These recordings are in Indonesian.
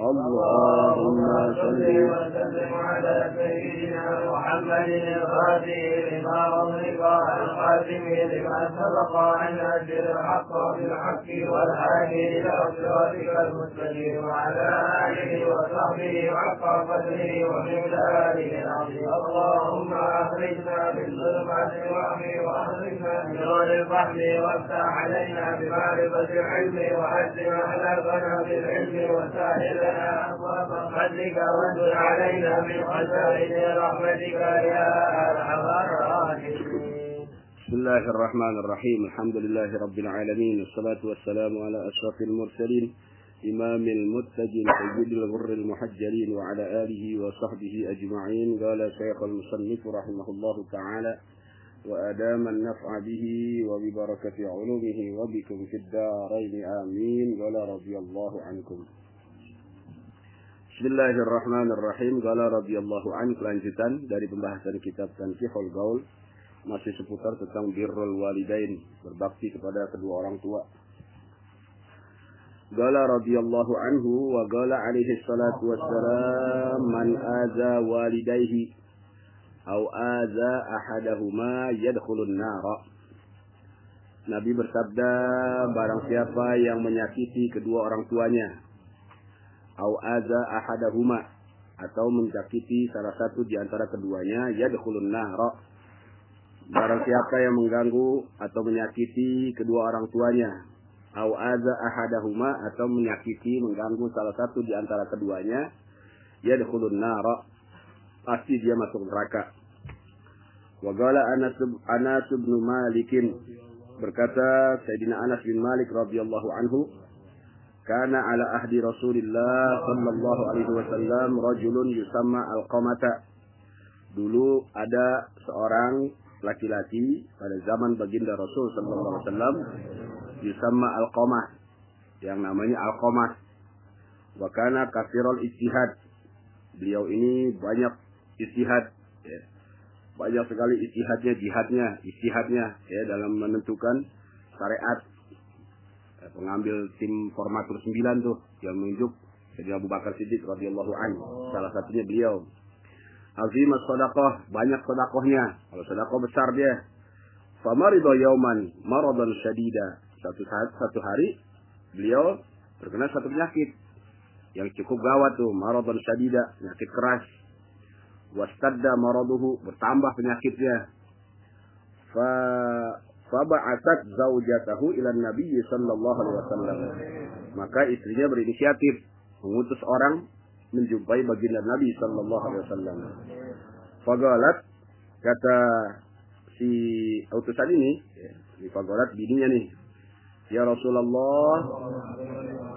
اللهم صل وسلم على سيدنا محمد الفاتح لما أغلق الخاتم لما سبق عن أجل الحق بالحق والهادي إلى صراطك المستقيم وعلى آله وصحبه حق قدره ومقداره العظيم. اللهم أخرجنا من ظلمات الوهم وأخرجنا من نور الفهم وافتح علينا بمعرفة العلم وأجل أخلاقنا بالعلم وسهل فضلك وانزل علينا من خزائن رحمتك يا أرحم الراحمين. بسم الله الرحمن الرحيم. الحمد لله رب العالمين. والصلاة والسلام على أشرف المرسلين إمام المتقين سيد الغر المحجلين وعلى آله وصحبه أجمعين. قال شيخ المصنف رحمه الله تعالى وأدام النفع به وببركة علومه وبكم في الدارين. آمين. قال رضي الله عنكم. Bismillahirrahmanirrahim. Qala radhiyallahu an kelanjutan dari pembahasan kitab Tanqihul Gaul masih seputar tentang birrul walidain, berbakti kepada kedua orang tua. Qala radhiyallahu anhu wa qala alaihi salatu wassalam man aza walidayhi aw aza ahadahuma yadkhulun nara. Nabi bersabda, barang siapa yang menyakiti kedua orang tuanya, au aza ahadahuma. Atau menyakiti salah satu di antara keduanya yadkhulun nara barang siapa yang mengganggu atau menyakiti kedua orang tuanya. Au aza ahadahuma atau menyakiti mengganggu salah satu di antara keduanya yadkhulun nara pasti dia masuk neraka. Wa qala Anas Anas bin Malikin. Berkata Sayyidina Anas bin Malik radhiyallahu anhu Kana ala ahdi Rasulillah sallallahu alaihi wasallam rajulun yusamma al-qamata. Dulu ada seorang laki-laki pada zaman baginda Rasul sallallahu alaihi wasallam yusamma al-qamah yang namanya al-qamah. Wa kana kathirul ijtihad. Beliau ini banyak istihad ya. Banyak sekali istihadnya, jihadnya, istihadnya ya dalam menentukan syariat pengambil tim formatur 9 tuh yang menunjuk jadi Abu Bakar Siddiq radhiyallahu anhu. Salah satunya beliau. Azim sedekah, banyak sedekahnya. Kalau sedekah besar dia. Famarido yauman maradan syadida. Satu saat satu hari beliau terkena satu penyakit yang cukup gawat tuh, maradan syadida, penyakit keras. Wastadda maraduhu, bertambah penyakitnya. Fa Faba'atat zaujatahu ila Nabi sallallahu alaihi wasallam. Maka istrinya berinisiatif mengutus orang menjumpai baginda Nabi sallallahu alaihi wasallam. Fagalat kata si utusan ini, di Fagalat bininya nih. Ya Rasulullah,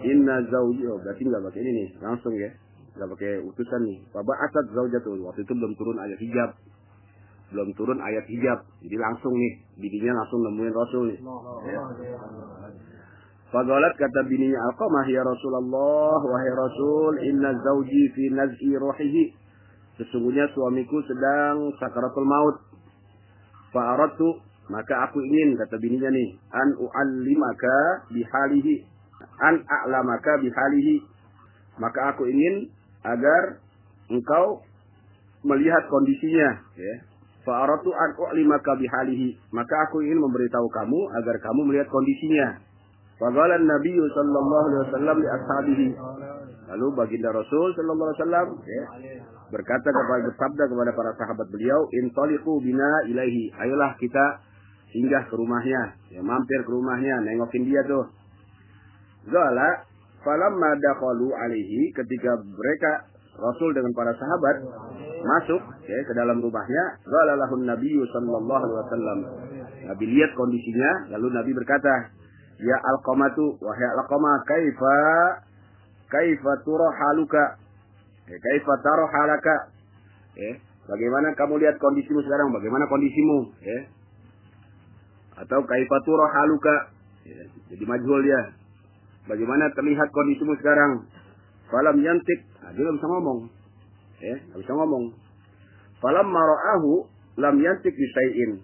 inna zauji, oh berarti nggak pakai ini nih, langsung ya, nggak pakai utusan nih. Faba'atat zaujatahu, waktu itu belum turun ayat hijab belum turun ayat hijab. Jadi langsung nih, bininya langsung nemuin Rasul nih. Fagalat kata bininya Alqamah, ya Rasulullah, wahai Rasul, inna zauji fi naz'i rohihi. Sesungguhnya suamiku sedang sakaratul maut. Fa'aratu, maka aku ingin, kata bininya nih, an u'allimaka bihalihi. An a'lamaka bihalihi. Maka aku ingin agar engkau melihat kondisinya. Ya. Fa'aratu an u'limaka bihalihi. Maka aku ingin memberitahu kamu agar kamu melihat kondisinya. Faqala Nabi sallallahu alaihi wasallam li ashabihi. Lalu baginda Rasul sallallahu alaihi wasallam ya, berkata kepada bersabda kepada para sahabat beliau, "Intaliqu bina ilaihi." Ayolah kita singgah ke rumahnya, ya mampir ke rumahnya, nengokin dia tuh. Gala falamma dakhalu alaihi ketika mereka Rasul dengan para sahabat masuk ya, ke dalam rumahnya, galalahun Nabi sallallahu alaihi wasallam. Nabi lihat kondisinya, lalu Nabi berkata, "Ya Alqamatu, wahai Alqamah, kaifa kaifa turo haluka?" Ya, kaifa taro halaka? Ya, bagaimana kamu lihat kondisimu sekarang? Bagaimana kondisimu? Ya. Atau kaifa turo haluka? Ya, jadi majhul dia. Bagaimana terlihat kondisimu sekarang? Falam yantik, nah, dia nggak bisa ngomong. Ya, nggak bisa ngomong. Falam mara'ahu lam yantik bisai'in.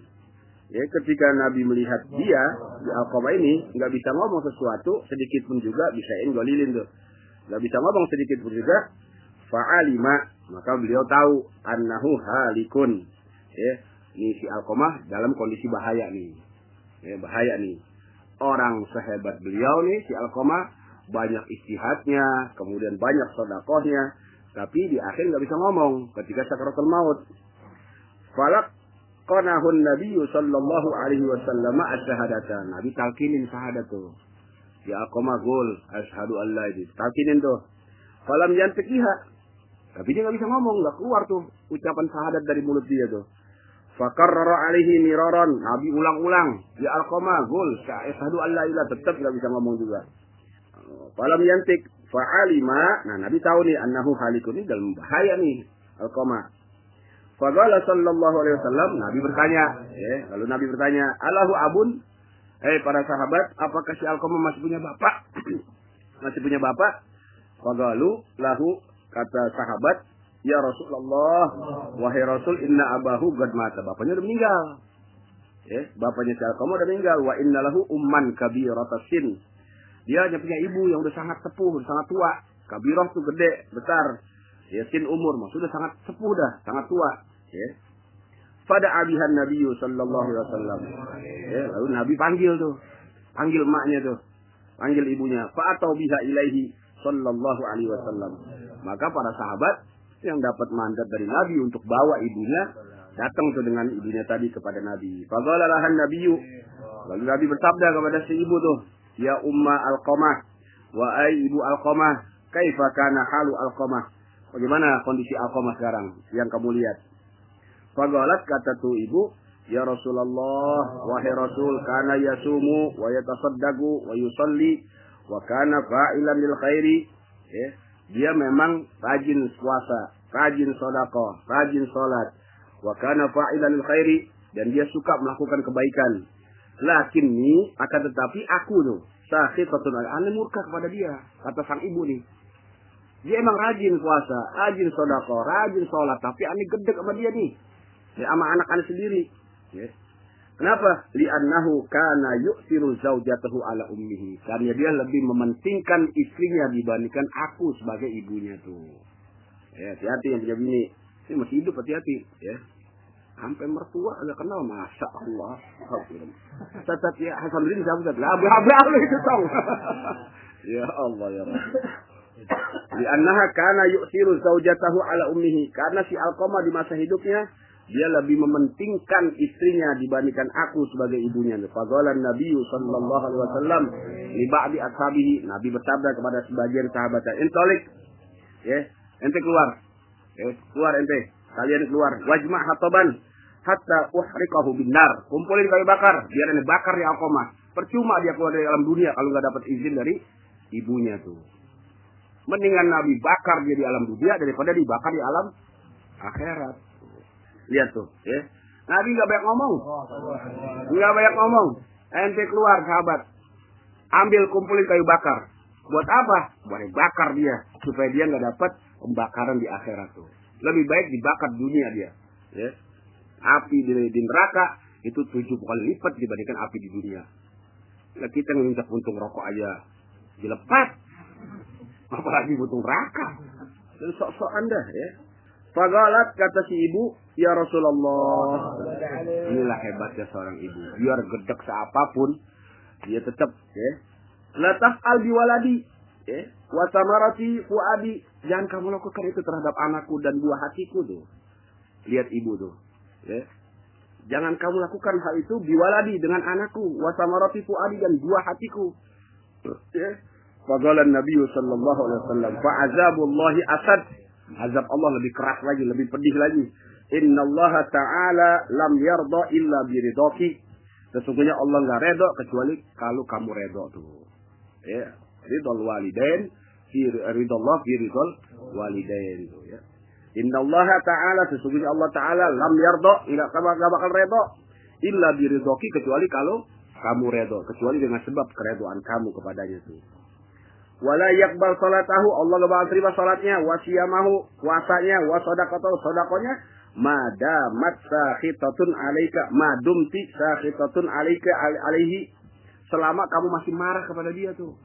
Ya, ketika Nabi melihat dia di Alqamah ini nggak bisa ngomong sesuatu sedikit pun juga bisain golilin tuh. nggak bisa ngomong sedikit pun juga. Fa'alima, maka beliau tahu annahu halikun. Ya, ini si Alkomah dalam kondisi bahaya nih. Ya, bahaya nih. Orang sehebat beliau nih, si Alkomah, banyak istihadnya, kemudian banyak sodakohnya, tapi di akhir nggak bisa ngomong ketika sakaratul maut. Falak qanahun Nabi sallallahu alaihi wasallam asyhadatan. Nabi talkinin syahadat tuh. Ya akoma gol asyhadu alla itu. Talkinin tuh. Falam yantiqiha. Tapi dia nggak bisa ngomong, nggak keluar tuh ucapan syahadat dari mulut dia tuh. Fakarrara alaihi miraran. Nabi ulang-ulang. Ya alqama gol asyhadu alla ilaha tetap nggak bisa ngomong juga. Falam yantik fa'alima. Nah, Nabi tahu nih annahu halikun ini dalam bahaya nih alqama. Faqala sallallahu alaihi wasallam, Nabi bertanya, ya, lalu Nabi bertanya, "Allahu abun?" Eh para sahabat, apakah si Alqamah masih punya bapak? masih punya bapak? Faqalu lahu kata sahabat, "Ya Rasulullah, wahai Rasul, inna abahu qad mata." Bapaknya udah meninggal. Ya, bapaknya si Alqamah udah meninggal. Wa inna lahu umman kabiratasin. Dia hanya punya ibu yang udah sangat sepuh, udah sangat tua. Kabirah tuh gede, besar. Ya, sin umur, maksudnya sangat sepuh dah, sangat tua. Ya. Pada abihan Nabi sallallahu alaihi wasallam. Ya, lalu Nabi panggil tuh. Panggil emaknya tuh. Panggil ibunya. Fa atau biha ilaihi sallallahu alaihi wasallam. Maka para sahabat yang dapat mandat dari Nabi untuk bawa ibunya datang tuh dengan ibunya tadi kepada Nabi. Faqala lahan nabiyyu. Lalu Nabi bersabda kepada si ibu tuh, "Ya umma al-qamah wa ai ibu al-qamah, kaifa kana halu al-qamah?" Bagaimana kondisi al-qamah sekarang yang kamu lihat? Fagalat kata tu ibu, Ya Rasulullah, wahai Rasul, kana yasumu wa yatasaddaqu wa yusalli wa kana fa'ilan lil khairi. Ya, dia memang rajin puasa, rajin sedekah, rajin salat. Wa kana fa'ilan lil khairi dan dia suka melakukan kebaikan. Lakinni akan tetapi aku tuh sakhitatun aneh murka kepada dia, kata sang ibu nih. Dia emang rajin puasa, rajin sedekah, rajin salat, tapi aneh gede sama dia nih ya, sama anak-anak sendiri. Ya. Kenapa? Li'annahu kana yu'tiru zaujatahu ala ummihi. Karena dia lebih mementingkan istrinya dibandingkan aku sebagai ibunya tuh. Ya, hati-hati yang punya bini. Ini masih hidup hati-hati. Ya. Sampai mertua agak kenal. Masya Allah. Tetap ya. Hasan Rin siapa? Lah, abla itu tau. ya Allah ya Rabbi. Li'annaha kana yu'tiru zaujatahu ala ummihi. Karena si Alqamah di masa hidupnya dia lebih mementingkan istrinya dibandingkan aku sebagai ibunya. Faqala Nabi sallallahu alaihi wasallam li ba'di ashabihi, Nabi bersabda kepada sebagian sahabatnya, "Intolik." Ya, ente keluar. Ya, keluar ente. Kalian keluar. Wajma' hataban hatta uhriqahu binar. Kumpulin kayu bakar, biar ini bakar di Alqamah. Percuma dia keluar dari alam dunia kalau nggak dapat izin dari ibunya tuh. Mendingan Nabi bakar dia di alam dunia daripada dibakar di alam akhirat. Lihat tuh, ya. Nabi nggak banyak ngomong. Nggak banyak ngomong. Ente keluar sahabat. Ambil kumpulin kayu bakar. Buat apa? Buat bakar dia. Supaya dia nggak dapat pembakaran di akhirat tuh. Lebih baik dibakar dunia dia. Ya. Api di, di neraka itu tujuh kali lipat dibandingkan api di dunia. Nah, kita nginjak untung rokok aja dilepas. Apalagi buntung neraka. Sok-sok anda ya. Fagalat kata si ibu, ya Rasulullah. Inilah hebatnya seorang ibu. Biar gedek seapapun, dia tetap ya. Lataf al biwaladi, ya. Wasamarati fuadi. Jangan kamu lakukan itu terhadap anakku dan buah hatiku tuh. Lihat ibu tuh, ya. Jangan kamu lakukan hal itu biwaladi dengan anakku, wasamarati fuadi dan buah hatiku. Ya. Fagalan Nabi sallallahu alaihi wasallam, fa'azabullahi asad azab Allah lebih keras lagi, lebih pedih lagi. Inna Allah Ta'ala lam yarda illa biridaki. Sesungguhnya Allah nggak redo kecuali kalau kamu redo tuh. Ya, ridol walidain, fi ridho Allah fi ridol walidain tuh ya. Inna Allah Ta'ala sesungguhnya Allah Ta'ala lam yarda illa kamu nggak bakal redo. Illa biridaki kecuali kalau kamu redo, kecuali dengan sebab keredoan kamu kepadanya tuh wala yakbal salatahu Allah gak bakal terima salatnya. Wasiyamahu puasanya. Wasodakatahu sodakonya madamat sakhitatun alaika madumti sakhitatun alaika alaihi. Selama kamu masih marah kepada dia tuh.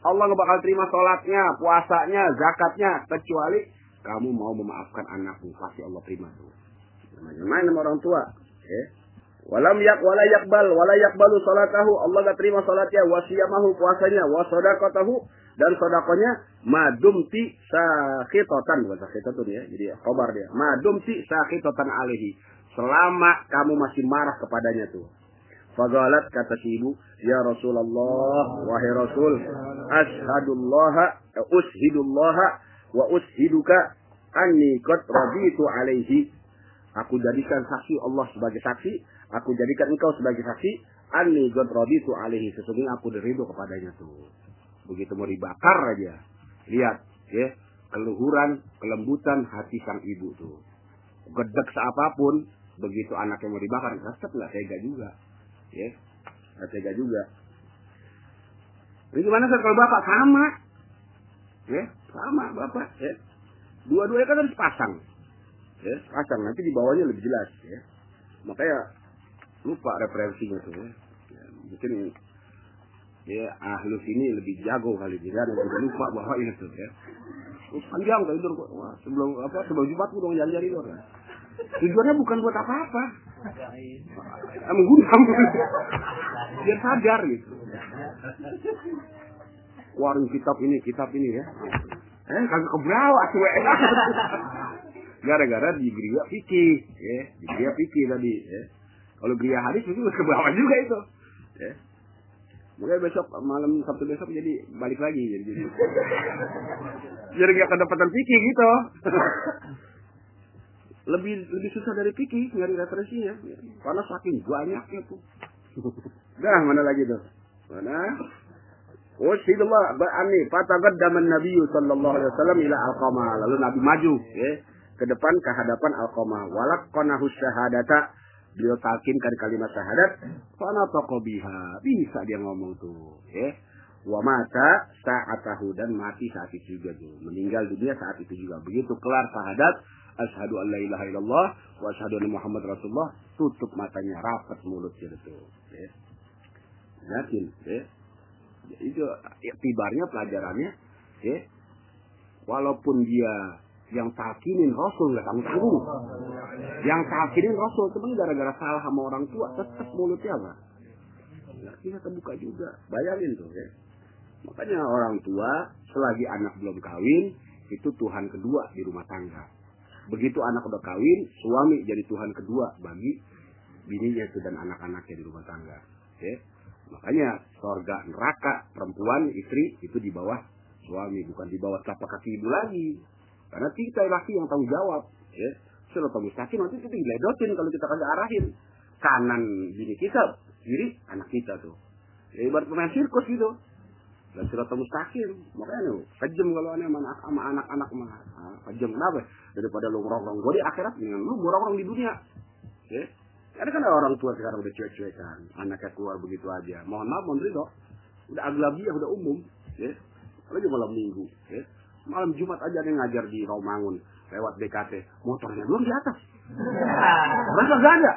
Allah nggak bakal terima sholatnya, puasanya, zakatnya, kecuali kamu mau memaafkan anakmu. Pasti Allah terima tuh. Namanya main sama orang tua. Ya. Walam yak wala yakbal wala yakbalu salatahu. Allah gak terima salatnya. Wasiyamahu puasanya. Wasodakatahu dan sodakonya madumti sakhitotan. Bukan sakhitotan ya. Jadi kobar dia. Madumti sakhitotan alihi. Selama kamu masih marah kepadanya tuh. Fagalat kata si ibu, Ya Rasulullah, wahai Rasul, ashadullah, ushidullah, wa ushiduka, anni qad raditu alaihi. Aku jadikan saksi Allah sebagai saksi, aku jadikan engkau sebagai saksi, anni qad raditu alaihi. Sesungguhnya aku derido kepadanya tuh. Begitu mau dibakar aja. Lihat, ya, keluhuran, kelembutan hati sang ibu tuh. Gedek seapapun, begitu anaknya mau dibakar, tetap nggak tega juga ya nggak tega juga ini gimana kalau bapak sama ya sama bapak ya. Dua-duanya kan harus pasang ya. Pasang nanti di bawahnya lebih jelas ya. Makanya lupa referensinya tuh ya, ya mungkin ya ahlus ini lebih jago kali dia dan lebih lupa bahwa ini tuh ya. Panjang kali itu wah sebelum apa sebelum jumat dong jalan-jalan itu kan tujuannya bukan buat apa-apa. Emang gudang biar sadar gitu. Warung kitab ini kitab ini ya eh kagak kebrawa cuek gara-gara di geria fikih ya di geria fikih tadi ya. Kalau geria hadis itu kebrawa juga itu ya. Mulai besok malam Sabtu besok jadi balik lagi jadi jadi jadi gak kedapatan fikih gitu. Lebih lebih susah dari Kiki nyari referensinya. Karena saking banyaknya tuh. Dah mana lagi tuh? Mana Wasidullah ba'ani fataqaddama Nabi sallallahu alaihi wasallam ila al lalu Nabi maju ya ke depan ke hadapan al-qama walaqqanahu syahadata. Beliau talkinkan kalimat syahadat fana biha. Bisa dia ngomong tuh ya. Wa mata sa'atahu. Dan mati saat itu juga tuh meninggal dunia saat itu juga. Begitu kelar syahadat asyhadu an la ilaha illallah wa asyhadu anna muhammad rasulullah. Tutup matanya rapat mulutnya itu ya. yakin ya. Itu tibarnya pelajarannya ya. walaupun dia yang takinin Rasul nggak kamu tahu yang takinin Rasul cuma gara-gara salah sama orang tua tetap mulutnya apa nggak bisa terbuka juga bayangin tuh ya makanya orang tua selagi anak belum kawin itu Tuhan kedua di rumah tangga Begitu anak udah kawin, suami jadi Tuhan kedua bagi bininya itu dan anak-anaknya di rumah tangga. Ya. Makanya sorga neraka perempuan istri itu di bawah suami bukan di bawah telapak kaki ibu lagi. Karena kita laki yang tanggung jawab. Ya. Surat mustaqim nanti kita diledotin kalau kita kagak arahin. Kanan bini kita, kiri anak kita tuh. Ya ibarat pemain sirkus gitu dan surat mustaqim makanya kejam kalau aneh sama anak-anak mah ah, kejam kenapa daripada lu ngerong gue di akhirat dengan lu ngerong di dunia ya ada kan orang tua sekarang udah cuek-cuekan anaknya keluar begitu aja. Mohon maaf mohon ridho. Udah aglabiah udah umum ya. Lagi malam minggu ya. Malam jumat aja ada yang ngajar di Romangun lewat BKT motornya belum di atas. Rasa gak ada.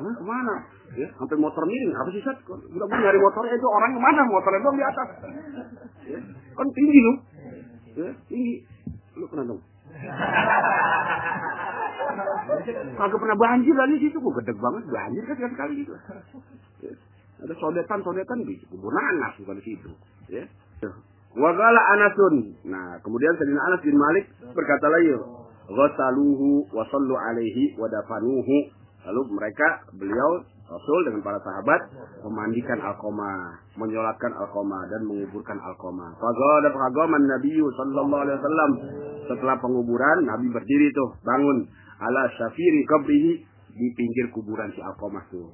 Hah, ke mana? Ya sampai motor miring. Apa sih set udah mau nyari motornya itu? Orang yang mana? Motornya dong di atas. Ya, kan tinggi lu ya tinggi. Lu dong kagak pernah banjir lagi situ gede banget banjir kan sekali kali gitu ada sodetan sodetan di kubur nanas bukan di situ ya Wagala Anasun. Nah, kemudian Sayyidina Anas bin Malik berkata lagi, "Ghasaluhu wa sallu alaihi wa dafanuhu." Lalu mereka beliau Rasul dengan para sahabat memandikan Alkoma, menyolatkan Alkoma dan menguburkan Alkoma. Fagada fagaman Nabi sallallahu alaihi wasallam setelah penguburan Nabi berdiri tuh bangun ala syafiri kabrihi di pinggir kuburan si Alkoma tuh.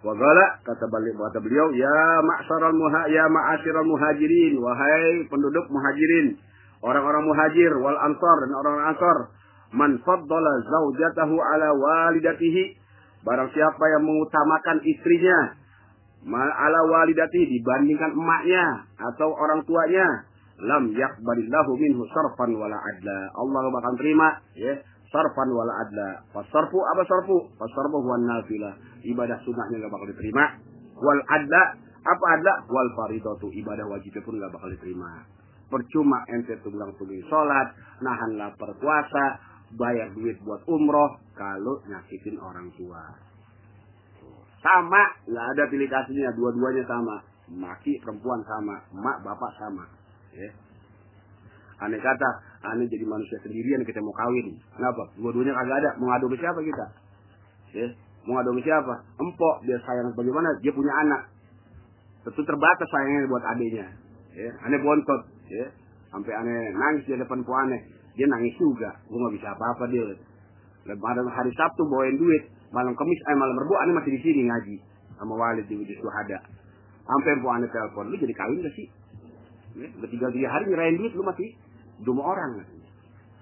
Wagala kata balik kata beliau ya ma'syaral muha ya ma'asyiral muhajirin wahai penduduk muhajirin orang-orang muhajir wal ansar dan orang-orang ansar man faddala zaujatahu ala walidatihi Barang siapa yang mengutamakan istrinya ala walidati dibandingkan emaknya atau orang tuanya, lam yakbalillahu minhu sarfan wala adla. Allah bakal terima ya sarfan wala adla. Fasarfu apa sarfu? Fasarfu huwa nafilah. Ibadah sunnahnya gak bakal diterima. Wal adla Apa ada wal faridatu ibadah wajib pun nggak bakal diterima. Percuma ente tunggang tunggu sholat, nahan lapar puasa, bayar duit buat umroh kalau nyakitin orang tua. Sama, nggak ada pilih kasihnya, dua-duanya sama. Maki perempuan sama, mak bapak sama. Ya. Aneh kata, aneh jadi manusia sendirian kita mau kawin. Kenapa? Dua-duanya kagak ada. Mau ngadu ke siapa kita? Ya. Mau ngadu ke siapa? Empok, dia sayang bagaimana? Dia punya anak tentu terbatas sayangnya buat adiknya. Ya, aneh bontot, ya. Sampai aneh nangis di depan po aneh. Dia nangis juga. Gue nggak bisa apa-apa dia. Lebaran hari Sabtu bawain duit, malam Kamis, eh malam Rebu aneh masih di sini ngaji sama Walid di Wujud Suhada. Sampai po aneh telepon, lu jadi kawin gak sih? Ya, udah tiga hari nyerahin duit lu masih dua orang.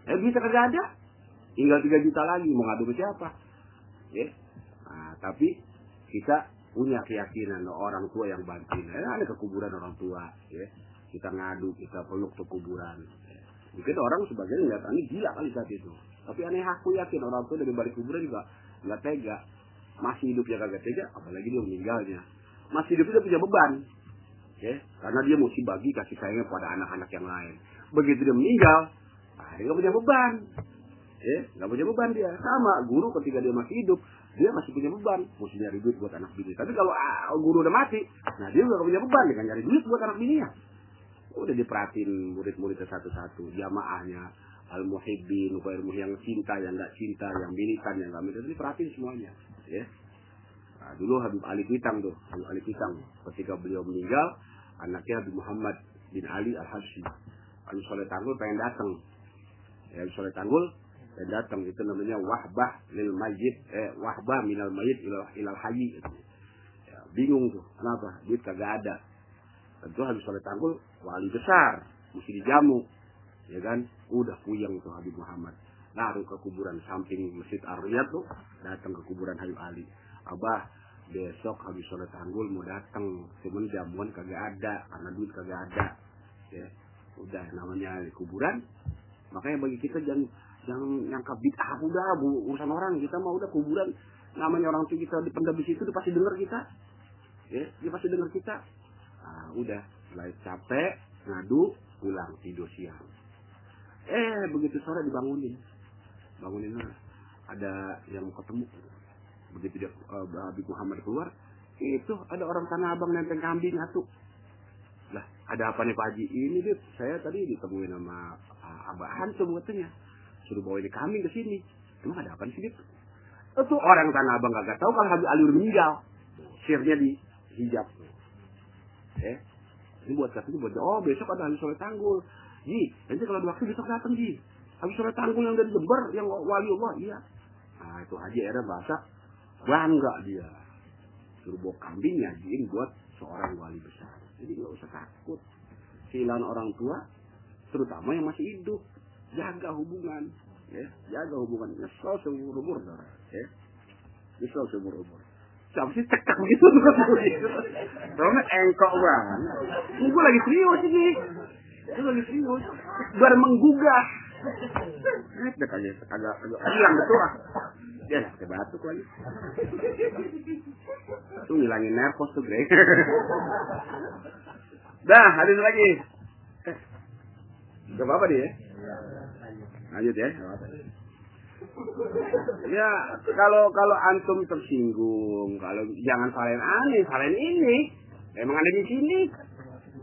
Eh bisa kagak ada. Tinggal tiga juta lagi mau ngadu ke siapa? Ya. Nah, tapi kita punya keyakinan orang tua yang bantuin. Eh, ada ke kuburan orang tua, ya. Kita ngadu, kita peluk ke kuburan. Ya. Mungkin orang sebagian ini gila kali saat itu. Tapi aneh aku yakin orang tua dari balik kuburan juga nggak tega. Masih hidup ya kagak tega, apalagi dia meninggalnya. Masih hidup dia punya beban. Ya, karena dia mesti bagi kasih sayangnya pada anak-anak yang lain. Begitu dia meninggal, nah, dia nggak punya beban. Ya, nggak punya beban dia. Sama guru ketika dia masih hidup, dia masih punya beban, mesti nyari duit buat anak bini. Tapi kalau ah, guru udah mati, nah dia udah punya beban dengan nyari duit buat anak bininya. Udah diperhatiin murid-muridnya satu-satu, jamaahnya, al muhibbin, ilmu yang cinta, yang nggak cinta, yang militan, yang nggak militan, diperhatiin semuanya. Ya. Nah, dulu Habib Ali Pitang tuh, Habib Ali Pitang, ketika beliau meninggal, anaknya Habib Muhammad bin Ali al Habib Soleh Tanggul pengen datang. Ya, Habib Soleh Tanggul dan datang itu namanya wahbah lil mayit eh wahbah minal mayit ilal ilal hayy. Ya, bingung tuh kenapa? Duit kagak ada. Tentu habis oleh tanggul wali besar. Mesti dijamu. Ya kan? Udah puyeng tuh Habib Muhammad. Naruh ke kuburan samping masjid Ar-Riyad tuh datang ke kuburan Habib Ali. Abah besok habis sholat tanggul mau datang cuman jamuan kagak ada karena duit kagak ada. Ya udah namanya di kuburan. Makanya bagi kita jangan yang nyangka bid'ah. Udah bu, urusan orang. Kita mau udah kuburan. Namanya orang tua kita dipendam di situ dia pasti dengar kita. Ya dia pasti dengar kita. Nah, udah. Mulai capek ngadu pulang tidur siang. Eh begitu sore dibangunin. Bangunin ada yang ketemu. Begitu dia uh, Muhammad keluar itu ada orang tanah abang nenteng kambing satu. lah ada apa nih Pak Haji ini dia saya tadi ditemuin sama uh, Abah Hantum katanya suruh bawa ini kambing ke sini. Emang ada apa sih dia? Itu orang tanah abang gak tahu kalau Habib Ali udah meninggal. Sirnya di hijab. Eh, ini buat katanya buat oh besok ada Habib Soleh Tanggul. Ji, nanti kalau ada waktu besok datang Ji. Habib Soleh Tanggul yang dari Jember, yang wali Allah, iya. Nah itu Haji era bahasa bangga dia. Suruh bawa kambing nyajiin buat seorang wali besar. Jadi nggak usah takut. Kehilangan orang tua, terutama yang masih hidup. Jaga hubungan ya. Jaga hubungan. Nyesel seumur umur ya. Nyesel seumur umur. Siapa sih cekak begitu soalnya engkok banget. Gue lagi serius ini. Gue lagi serius. Biar menggugah eh udah kagak agak hilang betul ah ya pakai batuk lagi tuh ngilangin nervos tuh Greg dah hadis lagi Gak apa-apa dia Lanjut ya. Ya, kalau kalau antum tersinggung, kalau jangan salahin aneh, salahin ini. Emang ada di sini.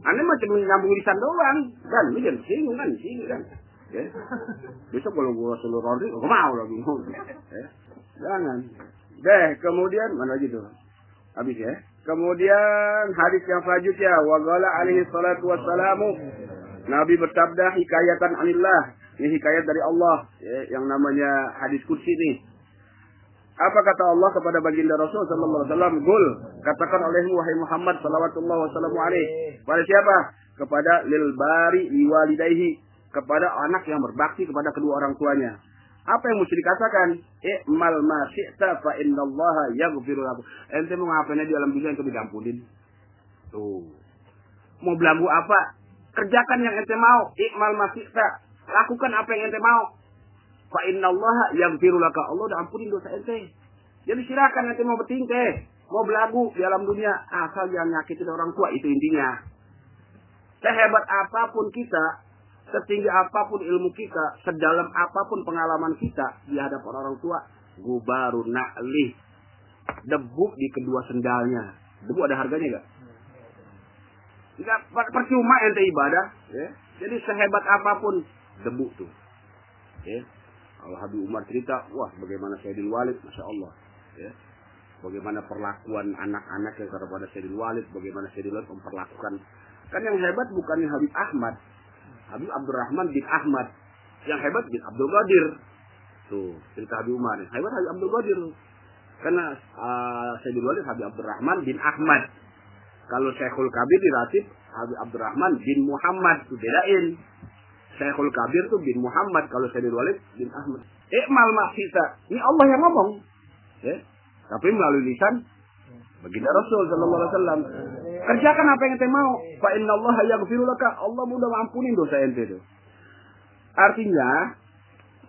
Aneh mah cuma nyambung lisan doang. Kan, lu jangan tersinggung kan di sini kan. Ya. Besok kalau gua suruh rodi, gua mau lagi. Ya. Jangan. Deh, kemudian mana lagi tuh? Habis ya. Kemudian hadis yang selanjutnya, wa qala alaihi salatu wassalamu Nabi bersabda hikayatan anillah. Ini hikayat dari Allah ya, yang namanya hadis kursi ini. Apa kata Allah kepada baginda Rasul sallallahu alaihi wasallam? Gul, katakan olehmu wahai Muhammad sallallahu wasallam. Pada siapa? Kepada lil bari liwalidayhi, kepada anak yang berbakti kepada kedua orang tuanya. Apa yang mesti dikatakan? I'mal ma syi'ta fa innallaha yaghfiru lakum. Ente mau ngapain di alam dunia itu diampunin. Tuh. Mau belambu apa? Kerjakan yang ente mau. I'mal ma syi'ta. Lakukan apa yang ente mau. Fa innallaha yaghfiru laka. Allah udah ampunin dosa ente. Jadi silakan ente mau bertingkah. mau belagu di alam dunia asal jangan nyakitin orang tua itu intinya. Sehebat apa pun kita, setinggi apa pun ilmu kita, sedalam apa pun pengalaman kita di hadapan orang tua, gubaru na'lih. Debu di kedua sendalnya. Debu ada harganya gak? Enggak percuma ente ibadah, ya. Jadi sehebat apa pun debu tuh. Ya. Kalau Habib Umar cerita, wah bagaimana Sayyidil Walid, Masya Allah. Ya. Bagaimana perlakuan anak-anak yang kepada Sayyidil Walid, bagaimana Sayyidil Walid memperlakukan. Kan yang hebat bukan Habib Ahmad. Habib Abdurrahman bin Ahmad. Yang hebat bin Abdul Qadir. Tuh, cerita Habib Umar. Hebat Habib Abdul Qadir. Karena uh, Sayyidil Walid Habib Abdurrahman bin Ahmad. Kalau Syekhul Kabir diratib Habib Abdurrahman bin Muhammad. Itu bedain. Syekhul Kabir tuh bin Muhammad. Kalau Sayyidil Walid bin Ahmad. Ikmal maksita. Ini Allah yang ngomong. Ya. Tapi melalui lisan baginda Rasul Sallallahu Alaihi Wasallam. Kerjakan apa yang ente mau. Fa Allah yaghfiru laka. Allah mudah mengampuni dosa ente itu. Artinya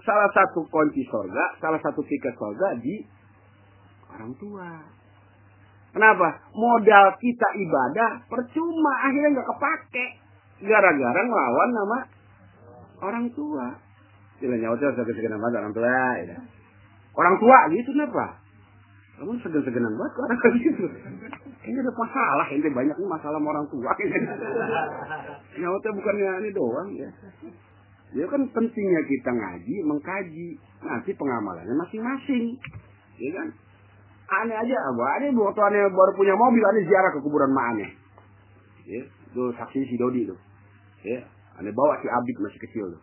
salah satu kunci surga, salah satu tiket surga di orang tua. Kenapa? Modal kita ibadah percuma akhirnya nggak kepake gara-gara ngelawan nama orang tua. Tidak nyawa tuh segan-seganan banget orang tua. Ya. Orang tua gitu kenapa? Kamu segan-seganan banget orang gitu. Ini ada masalah, ini banyak nih masalah sama orang tua. Nyawa tuh bukannya ini doang ya. Ya kan pentingnya kita ngaji, mengkaji. Nanti pengamalannya masing-masing. Ya kan? Aneh aja, abah. Aneh waktu aneh baru punya mobil, aneh ziarah ke kuburan mak aneh. Ya, itu saksi si Dodi tuh. Ya, aneh bawa si Abid masih kecil tuh.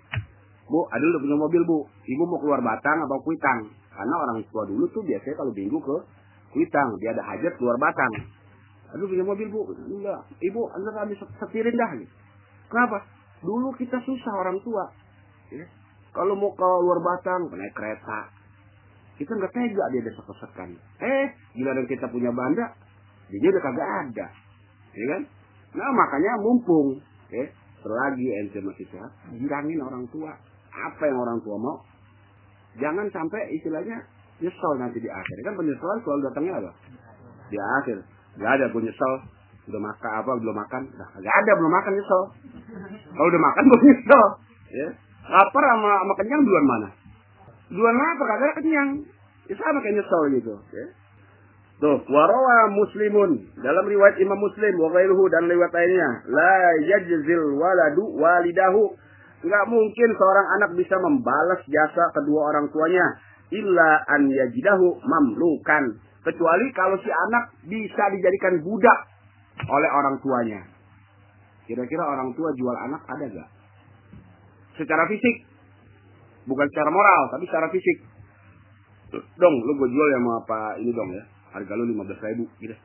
Bu, ada udah punya mobil bu. Ibu mau keluar Batang atau Kuitang? Karena orang tua dulu tuh biasanya kalau minggu ke Kuitang, dia ada hajat keluar Batang. Aduh punya mobil bu, enggak. Ibu, anda habis setirin dah. Gitu. Kenapa? Dulu kita susah orang tua. Ya. Kalau mau ke luar Batang, naik kereta. Kita nggak tega dia desek-desekan. Eh, giliran kita punya banda, dia udah kagak ada. Ya kan? Nah, makanya mumpung. Ya, selagi ente masih sehat, bilangin orang tua. Apa yang orang tua mau. Jangan sampai istilahnya nyesel nanti di akhir. Kan penyesalan selalu datangnya apa? Di akhir. Gak ada gue nyesel. Udah makan apa, belum makan. Nah, gak ada, belum makan nyesel. Kalau udah makan, belum nyesel. Ya. Lapar sama, sama kenyang duluan mana? Duluan lapar, kagak kenyang. Ya sama kayak nyesel gitu. Ya. Tuh, warawa muslimun. Dalam riwayat Imam Muslim, wa dan riwayat lainnya. La yajzil waladu walidahu. Enggak mungkin seorang anak bisa membalas jasa kedua orang tuanya. Illa an yajidahu mamlukan. Kecuali kalau si anak bisa dijadikan budak oleh orang tuanya. Kira-kira orang tua jual anak ada gak? Secara fisik. Bukan secara moral, tapi secara fisik. Dong, lu gue jual ya sama apa ini dong ya. Harga lu 15 ribu. Gitu.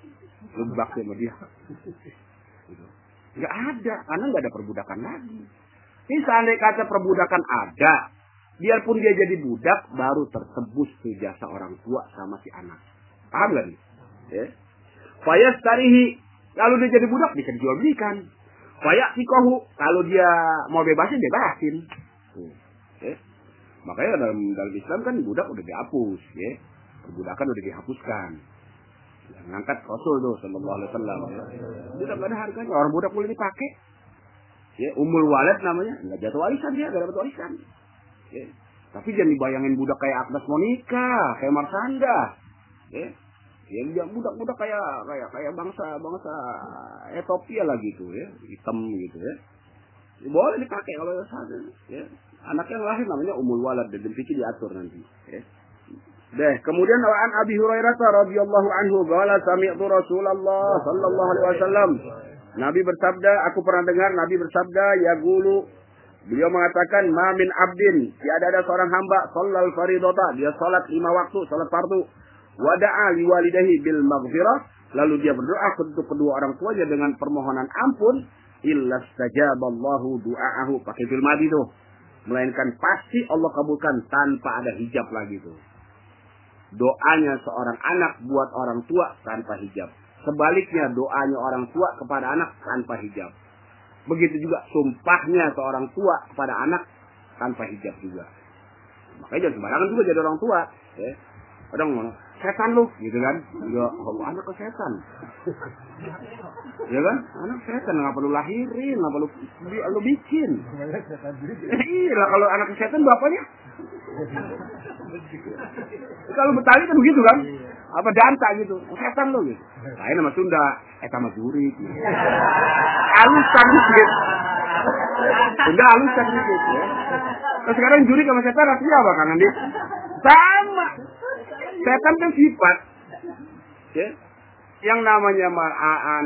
Lu bakti sama dia. Gitu. Gak ada, karena gak ada perbudakan lagi. Ini seandainya kata perbudakan ada, biarpun dia jadi budak, baru tertebus tuh jasa orang tua sama si anak. Paham nih? Ya. Fayas tarihi, kalau dia jadi budak bisa dijual belikan. Fayak sikohu, kalau dia mau bebasin, bebasin. Tuh. Ya. Makanya dalam dalam Islam kan budak udah dihapus, ya. Perbudakan udah dihapuskan. Yang ngangkat Rasul tuh Sallallahu Alaihi Wasallam. Ya. Gak ada harganya, orang budak boleh dipakai. Ya, umul walad namanya, nggak jatuh warisan dia, nggak dapat warisan. Ya. Tapi jangan dibayangin budak kayak Agnes Monica, kayak Marsanda. Ya. Ya dia budak-budak kayak kayak kayak bangsa bangsa Ethiopia lah gitu ya, hitam gitu ya. boleh dipakai kalau sana. Ya. Anaknya yang lahir namanya umul walad dan fikir diatur nanti. Ya. Deh, kemudian an Abi Hurairah radhiyallahu anhu qala sami'tu Rasulullah sallallahu alaihi wasallam Nabi bersabda, aku pernah dengar Nabi bersabda, ya gulu. Beliau mengatakan, mamin abdin. Tiada ada seorang hamba, sallal faridota. Dia salat lima waktu, salat fardu. Wada'a liwalidahi bil maghfirah. Lalu dia berdoa untuk kedua orang tuanya dengan permohonan ampun. Illa stajaballahu du'aahu. Pakai fil madi tuh. Melainkan pasti Allah kabulkan tanpa ada hijab lagi tuh. Doanya seorang anak buat orang tua tanpa hijab. Sebaliknya doanya orang tua kepada anak tanpa hijab. Begitu juga sumpahnya seorang tua kepada anak tanpa hijab juga. Makanya jangan sembarangan juga jadi orang tua. Ya. Kadang setan lu. Gitu kan? Ya Allah anak ke setan? Ya kan? Anak setan nggak perlu lahirin nggak perlu lu bikin. Iya kalau anak setan bapaknya. Kalau Betawi kan begitu kan? Apa danta gitu? Setan lu gitu. Lain nama Sunda eh sama juri gitu. halusan gitu. Sunda halusan gitu ya. Terus sekarang juri sama setan rasanya apa kan Andi? Sama. Setan kan sifat. Ya. Yang namanya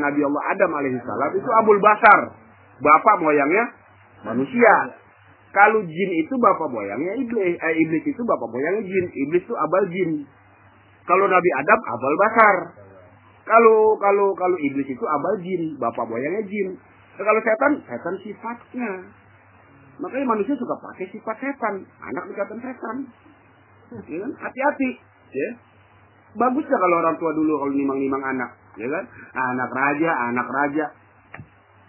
Nabi Allah Adam alaihissalam itu Abul Basar. Bapak moyangnya manusia. Kalau jin itu bapak moyangnya iblis. Eh, iblis itu bapak moyangnya jin. Iblis itu abal jin. Kalau Nabi Adam abal basar. Kalau kalau kalau iblis itu abal jin, bapak moyangnya jin. Nah, kalau setan, setan sifatnya. Makanya manusia suka pakai sifat setan. Anak dikatakan setan. Ya kan? Hati-hati. Ya. Bagus ya kalau orang tua dulu kalau nimang-nimang anak. Ya kan? Anak raja, anak raja.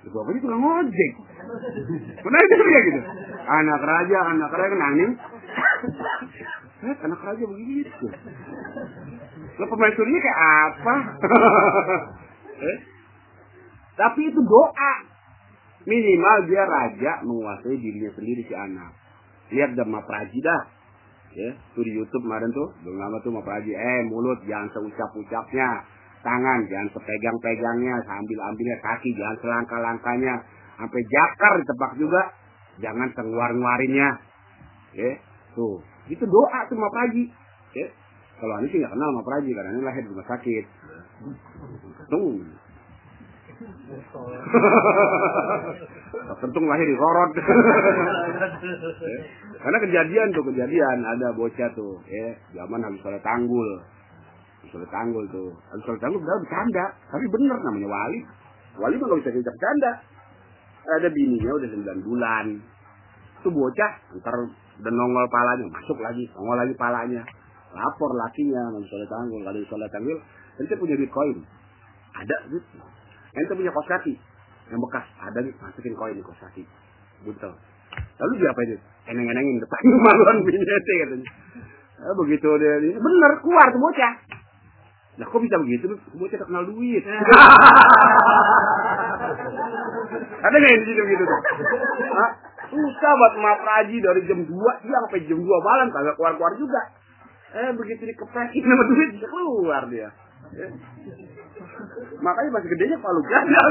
Ya, bapaknya tukang ngojek. Pernah itu ya gitu. Anak raja, anak raja kan. Eh, anak raja begitu. Lo pemain surinya kayak apa? eh? Tapi itu doa. Minimal dia raja menguasai dirinya sendiri si anak. Lihat Dhamma Praji dah. Ya, tuh di YouTube kemarin tuh, belum lama tuh Dhamma Praji. Eh, mulut jangan seucap-ucapnya. Tangan jangan sepegang-pegangnya, sambil ambilnya kaki jangan selangkah-langkahnya. Sampai jakar ditepak juga. Jangan tenguar-nguarinnya. Ya, tuh. Itu doa tuh Dhamma Praji. Ya. Kalau ini sih nggak kenal sama Praji karena ini lahir di rumah sakit. Tuh. Tentung lahir di korot. Karena kejadian tuh kejadian. Ada bocah tuh, ya. Zaman habis sholat tanggul, habis sholat tanggul tuh, habis sholat tanggul udah bercanda, tapi bener namanya wali, wali mah nggak bisa diajak bercanda. Ada bininya udah 9 bulan, tuh bocah ntar udah nongol palanya, masuk lagi, nongol lagi palanya, lapor lakinya habis sholat tanggul, kalau habis sholat tanggul, ente punya bitcoin, ada duit, ente punya kos kaki, yang bekas. Ada nih masukin koin di kos kaki. Buntel lalu dia apa itu? Eneng-enengin depan maluan bininya katanya. Eh, begitu dia. Dia bener keluar tuh bocah. Lah kok bisa begitu? Tuh bocah terkenal duit. Ada nggak yang di situ gitu tuh? Hah? susah buat mapraji dari jam 2 siang sampai jam 2 malam kagak keluar-keluar juga. Eh begitu dikepresin sama duit bisa keluar dia. Ya. Makanya masih gedenya palu ganda.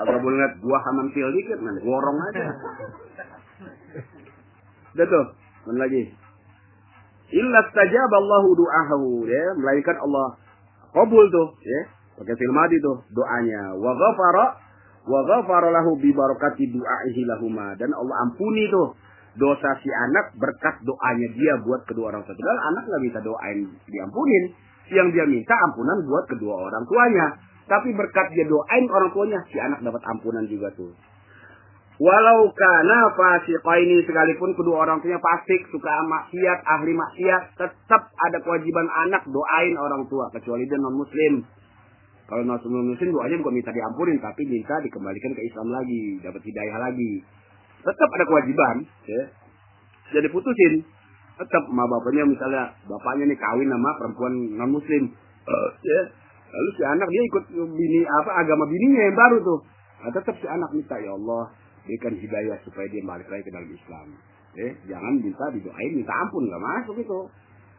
Kalau boleh lihat buah haman pil dikit, man, gorong aja. Udah tuh, mana lagi? Illa stajab Allahu du'ahu, ya, melainkan Allah kabul tuh, ya. Pakai film madi tuh doanya. Wa ghafara wa ghafara lahu bi barakati lahuma dan Allah ampuni tuh dosa si anak berkat doanya dia buat kedua orang tua. Padahal anak nggak bisa doain diampunin. Yang dia minta ampunan buat kedua orang tuanya. Tapi berkat dia doain orang tuanya, si anak dapat ampunan juga tuh. Walau kana fasiqaini sekalipun kedua orang tuanya fasik, suka maksiat, ahli maksiat, tetap ada kewajiban anak doain orang tua kecuali dia non muslim. Kalau non muslim doanya bukan minta diampunin tapi minta dikembalikan ke Islam lagi, dapat hidayah lagi tetap ada kewajiban ya. Jadi putusin tetap sama bapaknya misalnya bapaknya nih kawin sama perempuan non muslim ya. Lalu si anak dia ikut bini apa agama bininya yang baru tuh. Nah, tetap si anak minta ya Allah berikan hidayah supaya dia balik lagi ke dalam Islam. Ya jangan minta didoain minta ampun nggak masuk itu.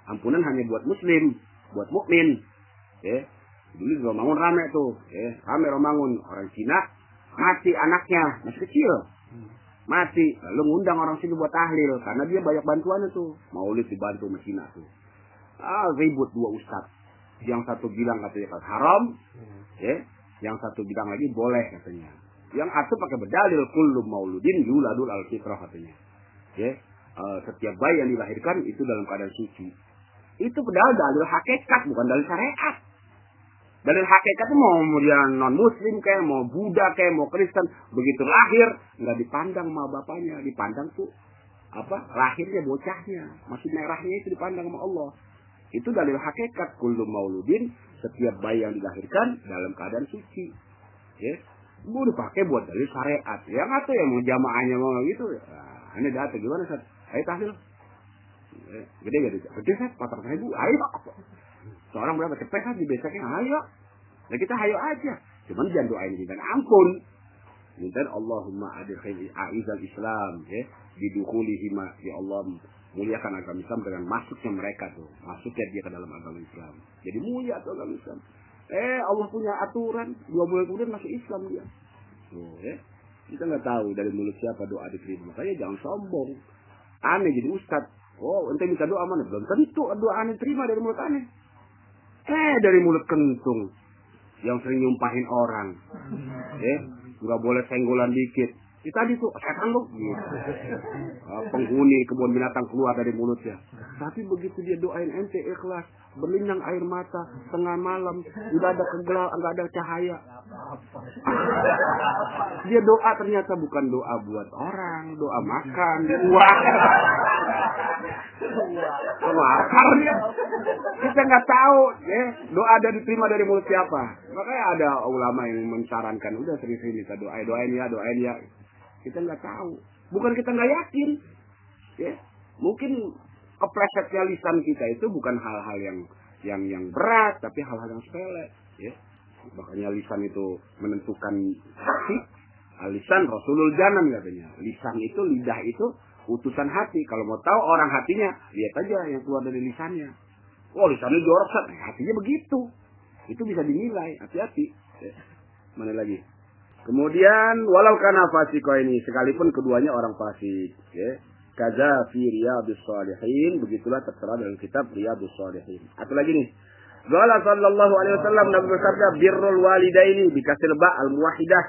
Ampunan hanya buat muslim buat mukmin. Ya dulu Romangun rame tuh ya. Rame Romangun orang Cina mati anaknya masih kecil mati. Lalu ngundang orang sini buat tahlil. Karena dia banyak bantuannya tuh. Maulid dibantu Mesina tuh. Ah ribut dua ustad yang satu bilang katanya haram ya. Yang satu bilang lagi boleh katanya. Yang satu pakai berdalil kullu mauludin yuladul al fitrah katanya. Ya. Uh, setiap bayi yang dilahirkan itu dalam keadaan suci. Itu padahal dalil hakikat bukan dalil syariat dalil hakikat mau dia non muslim kayak mau Buddha kayak mau Kristen begitu lahir nggak dipandang sama bapaknya dipandang tuh apa lahirnya bocahnya masih merahnya itu dipandang sama Allah itu dalil hakikat kullu mauludin setiap bayi yang dilahirkan dalam keadaan suci ya mau dipakai buat dalil syariat yang atau yang mau jamaahnya mau gitu nah, ini data gimana Sat? Ayo tahlil. Eh, Gede gede. Gede kan 400 ribu. Ayo. Seorang berapa cepet kan di besoknya. Ayo. Nah kita ayo aja. Cuman jangan doain kita ampun. Minta Allahumma adkhil a'izal Islam ya. Bidukulihi ma ya Allah muliakan agama Islam dengan masuknya mereka tuh. Masuknya dia ke dalam agama Islam. Jadi mulia tuh agama Islam. Eh Allah punya aturan. Dua bulan kemudian masuk Islam dia. Tuh, ya. Kita nggak tahu dari mulut siapa doa diterima. Makanya jangan sombong. Aneh jadi ustad. Oh, ente minta doa mana? Belum tentu doa aneh terima dari mulut aneh. Eh, dari mulut kentung. Yang sering nyumpahin orang. Eh, nggak boleh senggolan dikit. Itu tadi tuh, setan lu. Gitu. Ah, penghuni kebun binatang keluar dari mulutnya. Tapi begitu dia doain ente ikhlas, berlinang air mata, tengah malam, udah ada kegelap, nggak ada cahaya. Dia doa ternyata bukan doa buat orang, doa makan, uang. Kita nggak tahu, ya. Doa ada diterima dari mulut siapa. Makanya ada ulama yang mensarankan, udah sering-sering kita doa, doain ya, doain ya. Kita nggak tahu. Bukan kita nggak yakin, ya. Mungkin keplesetnya lisan kita itu bukan hal-hal yang yang yang berat, tapi hal-hal yang sepele, ya. Makanya lisan itu menentukan hati. Lisan Rasulul Janan katanya. Lisan itu, lidah itu utusan hati. Kalau mau tahu orang hatinya, lihat aja yang keluar dari lisannya. Oh lisannya jorok, Sat. Nah, hatinya begitu. Itu bisa dinilai, hati-hati. Ya. Mana lagi? Kemudian walau kana fasiko ini sekalipun keduanya orang fasik, ya. Kaza fi riyadus salihin, begitulah tertera dalam kitab riyadus salihin. Atau lagi nih. Qala sallallahu alaihi wasallam Nabi bersabda birrul walidaini bikasir ba al muwahidah.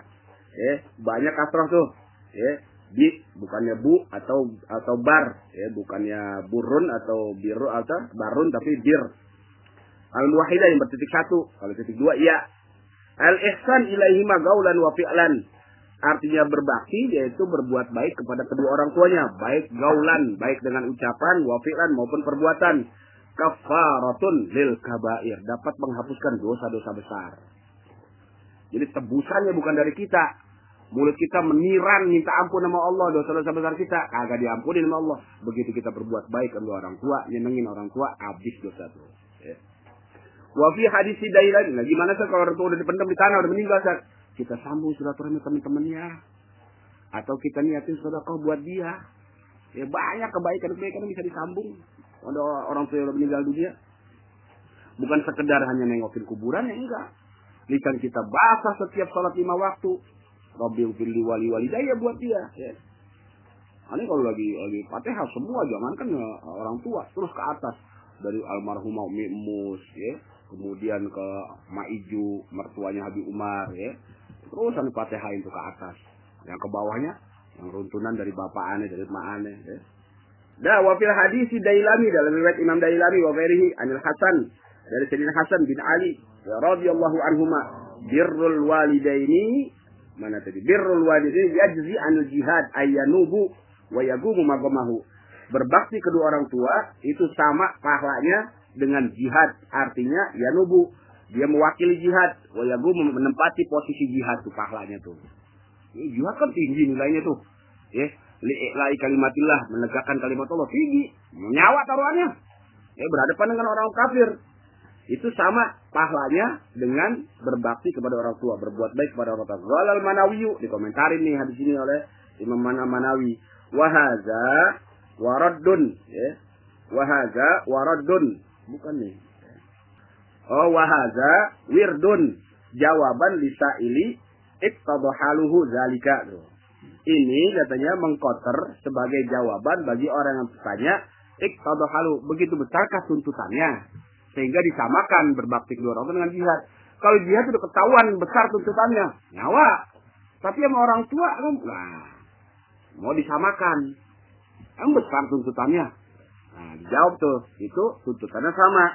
Ya, banyak kasrah tuh. Ya, bi bukannya bu atau atau bar. Ya bukannya burun atau biru atau barun tapi bir. Al muwahidah yang bertitik satu. Kalau titik dua iya. Al ihsan ilaihima gaulan wa fi'lan. Artinya berbakti yaitu berbuat baik kepada kedua orang tuanya. Baik gaulan baik dengan ucapan wa fi'lan maupun perbuatan. Kafaratun lil kabair. Dapat menghapuskan dosa-dosa besar. Jadi tebusannya bukan dari kita Mulut kita meniran minta ampun sama Allah dosa-dosa besar kita kagak diampuni sama Allah. Begitu kita berbuat baik kedua orang tua, nyenengin orang tua, habis dosa tuh. Ya. Wa fi hadis Dailan, nah gimana sih kalau orang tua udah dipendam di tanah udah meninggal? Kita sambung silaturahmi teman-temannya. Atau kita niatin sedekah buat dia. Ya banyak kebaikan-kebaikan bisa disambung. Ada orang tua yang udah meninggal dunia. Bukan sekedar hanya nengokin kuburan ya enggak. Lisan kita basah setiap sholat lima waktu. Rabbi ufirli wali daya buat dia. Ya. Ini kalau lagi lagi fatihah semua jangan kan ya, orang tua terus ke atas dari almarhumah Umi Mus ya kemudian ke Maiju mertuanya Habib Umar ya terus anu fatihah itu ke atas yang ke bawahnya yang runtunan dari bapak aneh dari mak aneh ya. Dah wafil hadis Dailami dalam riwayat Imam Dailami wa ghairihi Anil Hasan dari Sayyidina Hasan bin Ali ya, radhiyallahu anhuma birrul walidaini mana tadi birrul walidaini yajzi anil jihad ayyanubu wa yagumu magamahu. Berbakti kedua orang tua itu sama pahalanya dengan jihad. Artinya yanubu. Dia mewakili jihad. Wa yagumu menempati posisi jihad tuh pahalanya tuh. Ini jihad kan tinggi nilainya tuh. Ya, li'i'lai kalimatillah, menegakkan kalimat Allah tinggi. Nyawa taruhannya. Ya, berhadapan dengan orang kafir. Itu sama pahalanya dengan berbakti kepada orang tua, berbuat baik kepada orang tua. Walal manawiyu dikomentarin nih hadis ini oleh Imam Mana Manawi. Wahaza waraddun ya. Wahaza waraddun. Bukan nih. Oh wahaza wirdun. Jawaban lisaili iktadahaluhu zalika tuh ini katanya mengkoter sebagai jawaban bagi orang yang bertanya iktadahalu begitu besarkah tuntutannya sehingga disamakan berbakti kedua orang tua dengan jihad kalau jihad sudah ketahuan besar tuntutannya nyawa tapi sama orang tua kan nah mau disamakan. Yang besar tuntutannya. Nah, dijawab tuh, itu tuntutannya sama.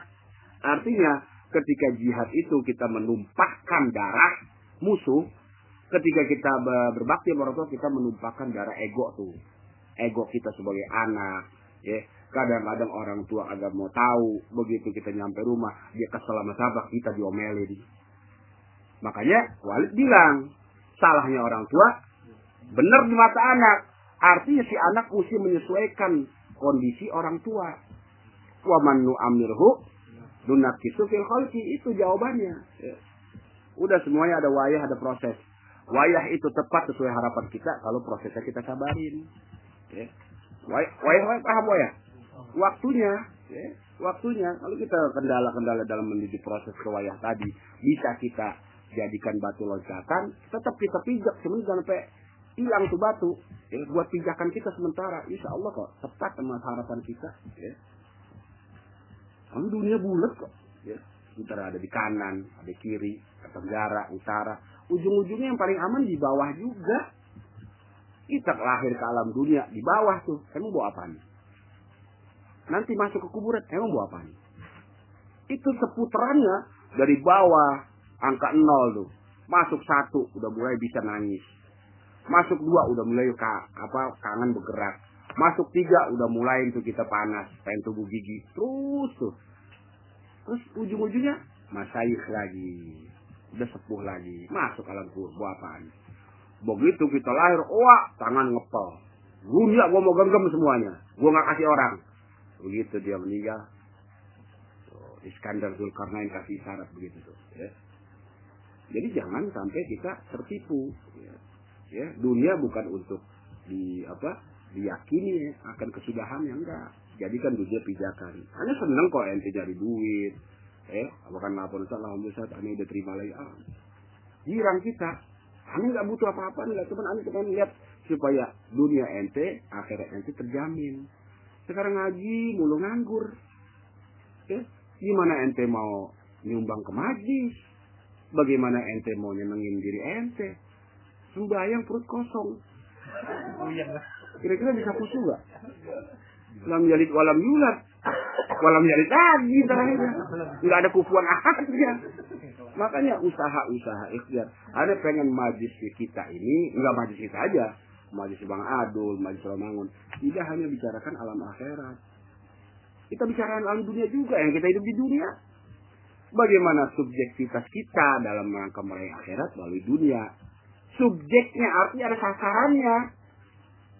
Artinya, ketika jihad itu kita menumpahkan darah musuh, ketika kita berbakti sama orang tua, kita menumpahkan darah ego tuh. Ego kita sebagai anak, ya. Kadang-kadang orang tua agak mau tahu, begitu kita nyampe rumah, dia kesel sama sahabat, kita diomelin. Makanya Walid bilang, salahnya orang tua benar di mata anak. Artinya si anak mesti menyesuaikan kondisi orang tua. Wa man nu'amirhu nunakisu fil khalqi itu jawabannya. Ya. Udah semuanya ada wayah, ada proses. Wayah itu tepat sesuai harapan kita kalau prosesnya kita sabarin. Ya. Wayah, wayah, wayah paham wayah? Waktunya, ya. waktunya. Kalau kita kendala-kendala dalam menuju proses kewayah tadi, bisa kita jadikan batu loncatan, tetap kita pijak sebenarnya sampai hilang tuh batu. Ya, buat pijakan kita sementara, insya Allah kok tepat sama harapan kita. Ya. Kamu dunia bulat kok. Ya. Sementara ada di kanan, ada kiri, tenggara, utara. Ujung-ujungnya yang paling aman di bawah juga. Kita lahir ke alam dunia di bawah tuh. Kamu bawa apa nih? Nanti masuk ke kuburan, emang bawa apa nih? Itu seputarannya dari bawah angka nol tuh. Masuk satu udah mulai bisa nangis. Masuk dua udah mulai ka, apa kangen bergerak. Masuk tiga udah mulai itu kita panas, pengen tubuh gigi. Terus tuh. Terus ujung-ujungnya masaih lagi. Udah sepuh lagi. Masuk alam kubur. Buat apaan? Begitu kita lahir, wah tangan ngepel. Dunia gua mau genggam semuanya. Gua nggak kasih orang. Begitu dia meninggal. Tuh, Iskandar Zulkarnain kasih syarat begitu tuh. Ya. Jadi jangan sampai kita tertipu. Ya. ya dunia bukan untuk di apa diyakini akan kesudahannya enggak. Jadikan dunia pijakan. Hanya seneng kok ente cari duit. Eh, bahkan lapor Ustaz, Alhamdulillah Ustaz, Ane udah terima lagi. Ah, girang kita. Ane nggak butuh apa-apa, nggak cuman Ane cuma lihat supaya dunia ente, akhirat ente terjamin. Sekarang ngaji mulu nganggur. Eh, gimana ente mau nyumbang ke majlis? Bagaimana ente mau nyenengin diri ente? Sembayang perut kosong. Kira-kira bisa khusyuk gak? Lam jalid walam yulat. Walam jalid lagi terakhirnya. Nggak ada kufuan akhirnya. Makanya usaha-usaha ikhtiar. Ada pengen majlis kita ini, nggak majlis kita aja. Majlis Bang Adul, majlis Romangun. Tidak hanya bicarakan alam akhirat. Kita bicarakan alam dunia juga, yang kita hidup di dunia. Bagaimana subjektivitas kita dalam rangka meraih akhirat melalui dunia. Subjeknya artinya ada sasarannya.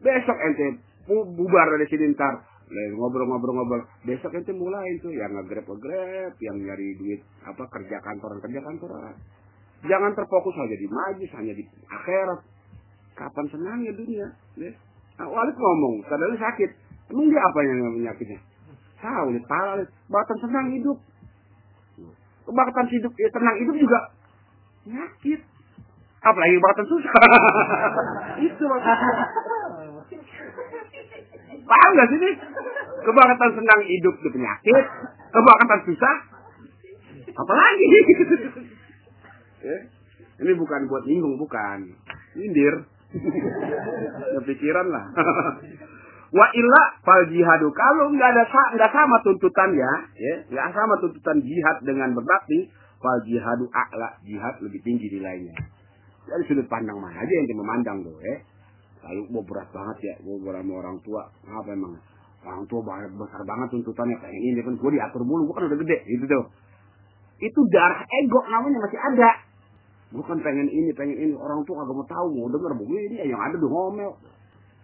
Besok ente bubar dari sini ntar ngobrol-ngobrol-ngobrol besok ente mulai itu yang ngegrab ngegrab yang nyari duit apa kerja kantoran kerja kantoran jangan terfokus aja di majlis hanya di akhirat kapan senangnya dunia ya. nah, Walid ngomong sadar sakit emang dia apa yang penyakitnya tahu nih pala bahkan senang hidup bahkan hidup ya, tenang hidup juga nyakit apalagi bahkan susah itu maksudnya Paham gak sih nih? Kebangkatan senang hidup itu penyakit, kebangkatan susah, apalagi? ya. Ini bukan buat nyinggung, bukan. Indir. Kepikiran lah. Wa illa fal jihadu. Kalau nggak ada nggak sama tuntutannya, ya, nggak sama tuntutan jihad dengan berbakti, fal jihadu a'la. Jihad lebih tinggi nilainya. Dari sudut pandang mana aja yang memandang tuh, ya lalu mau berat banget ya gue sama orang tua apa emang orang tua besar banget tuntutannya kayak ini kan gue diatur mulu gue kan udah gede gitu tuh itu darah ego namanya masih ada gue kan pengen ini pengen ini orang tua agak mau tahu mau denger ini yang ada tuh ngomel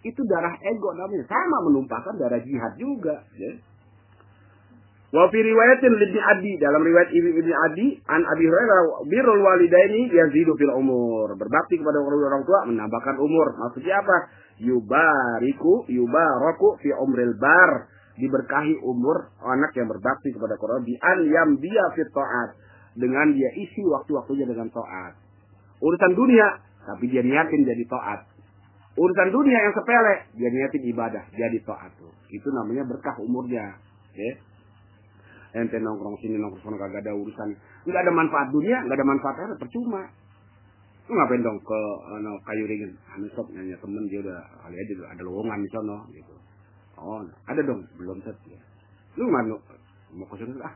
itu darah ego namanya sama menumpahkan darah jihad juga ya. Wa fi riwayatin Adi dalam riwayat Ibnu Adi an Abi Hurairah birrul walidaini yazidu fil umur. Berbakti kepada orang tua menambahkan umur. Maksudnya apa? Yubariku yubaraku fi umril bar. Diberkahi umur anak yang berbakti kepada Quran bi an yam dia fit taat. Dengan dia isi waktu-waktunya dengan taat. Urusan dunia tapi dia niatin jadi taat. Urusan dunia yang sepele dia niatin ibadah jadi taat tuh. Itu namanya berkah umurnya. Ya ente nongkrong sini nongkrong sana kagak ada urusan nggak ada manfaat dunia nggak ada manfaat akhirat percuma lu ngapain dong ke ano, kayu ringin anu sob nanya temen dia udah kali aja ada lowongan di sono gitu oh ada dong belum set ya lu mana mau ke sana ah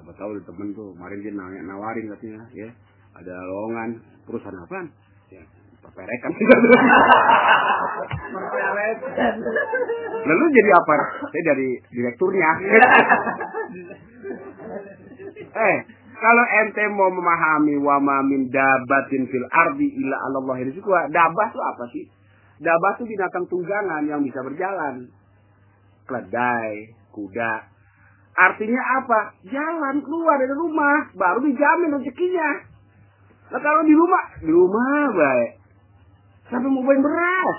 apa tahu temen tuh kemarin dia nanya nawarin katanya ya. Ada lowongan perusahaan apaan? Ya peperekan lalu jadi apa? Saya dari direkturnya. Eh kalau ente mau memahami wa ma min dabatin fil ardi illa Allah rizqwa dabah itu apa sih? Dabah itu binatang tunggangan yang bisa berjalan. Keledai, kuda. Artinya apa? Jalan keluar dari rumah, baru dijamin rezekinya. Nah kalau di rumah, di rumah baik. Sampai mau beli beras.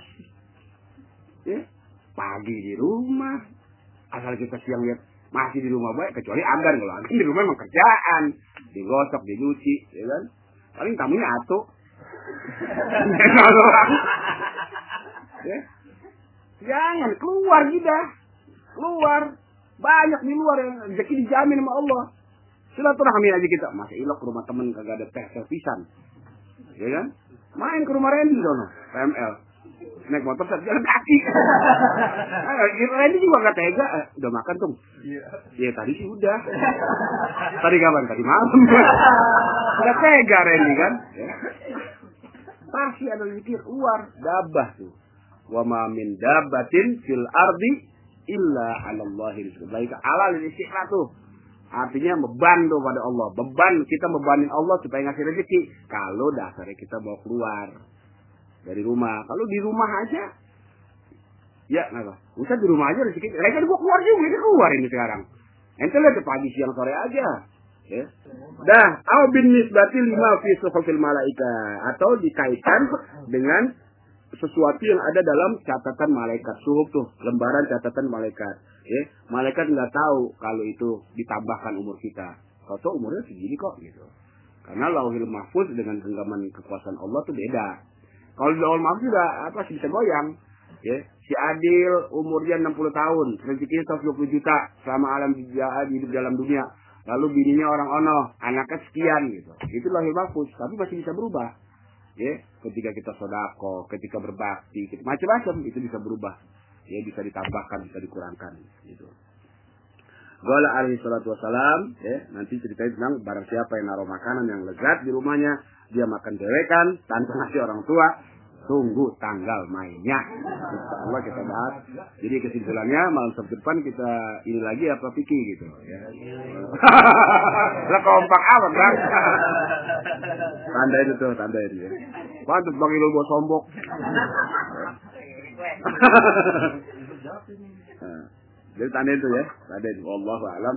Ya, pagi di rumah. Asal kita siang lihat masih di rumah baik, kecuali agan kalau agan di rumah emang kerjaan, digosok, dicuci, ya kan? Paling tamunya atuh. ya. Jangan keluar kita. Keluar. Banyak di luar yang rezeki dijamin sama Allah. Silaturahmi aja kita. Masa ilok ke rumah temen kagak ada teh servisan. Ya kan? Main ke rumah Randy dono, PML. Naik motor saya jalan kaki. Randy juga gak tega. Eh, udah makan tuh? Iya. tadi sih udah. Tadi kapan? Tadi malam. Gak tega Randy kan? Ya. Pasti ada zikir luar. Dabah tuh. Wa ma min dabatin fil ardi illa 'ala Allah. Baik alal istiqra tuh. Artinya beban tuh pada Allah. Beban kita bebanin Allah supaya ngasih rezeki. Kalau dasarnya kita bawa keluar dari rumah. Kalau di rumah aja, ya kenapa? Usah di rumah aja rezeki. Mereka gua keluar juga, ini keluar ini sekarang. Ente lihat pagi siang sore aja. Ya. Dah, au bin nisbati lima fi suhufil malaika atau dikaitkan dengan sesuatu yang ada dalam catatan malaikat. Suhuf tuh lembaran catatan malaikat. Ya malaikat nggak tahu kalau itu ditambahkan umur kita. Kalau umurnya segini kok gitu. Karena lauhil mahfuz dengan genggaman kekuasaan Allah tuh beda. Kalau lauhil mahfuz juga apa sih bisa goyang. Ya si Adil umurnya 60 tahun rezekinya 120 juta selama alam hidup dalam dunia. Lalu bininya orang ono anaknya sekian gitu. Itu lauhil mahfuz tapi masih bisa berubah ya ketika kita sodako ketika berbakti macam-macam itu bisa berubah. Ya bisa ditambahkan bisa dikurangkan gitu. Gala alaihi salatu wassalam ya nanti ceritain tentang barang siapa yang naruh makanan yang lezat di rumahnya dia makan dewekan tanpa ngasih orang tua tunggu tanggal mainnya. Insya Allah kita bahas. Jadi kesimpulannya malam sabtu depan kita ini lagi apa pikir gitu ya. Lah kompak amat bang. Tanda itu tuh tanda itu ya. Pantas bang Ilul buat sombok jadi tanda itu ya. Tanda itu wallahu alam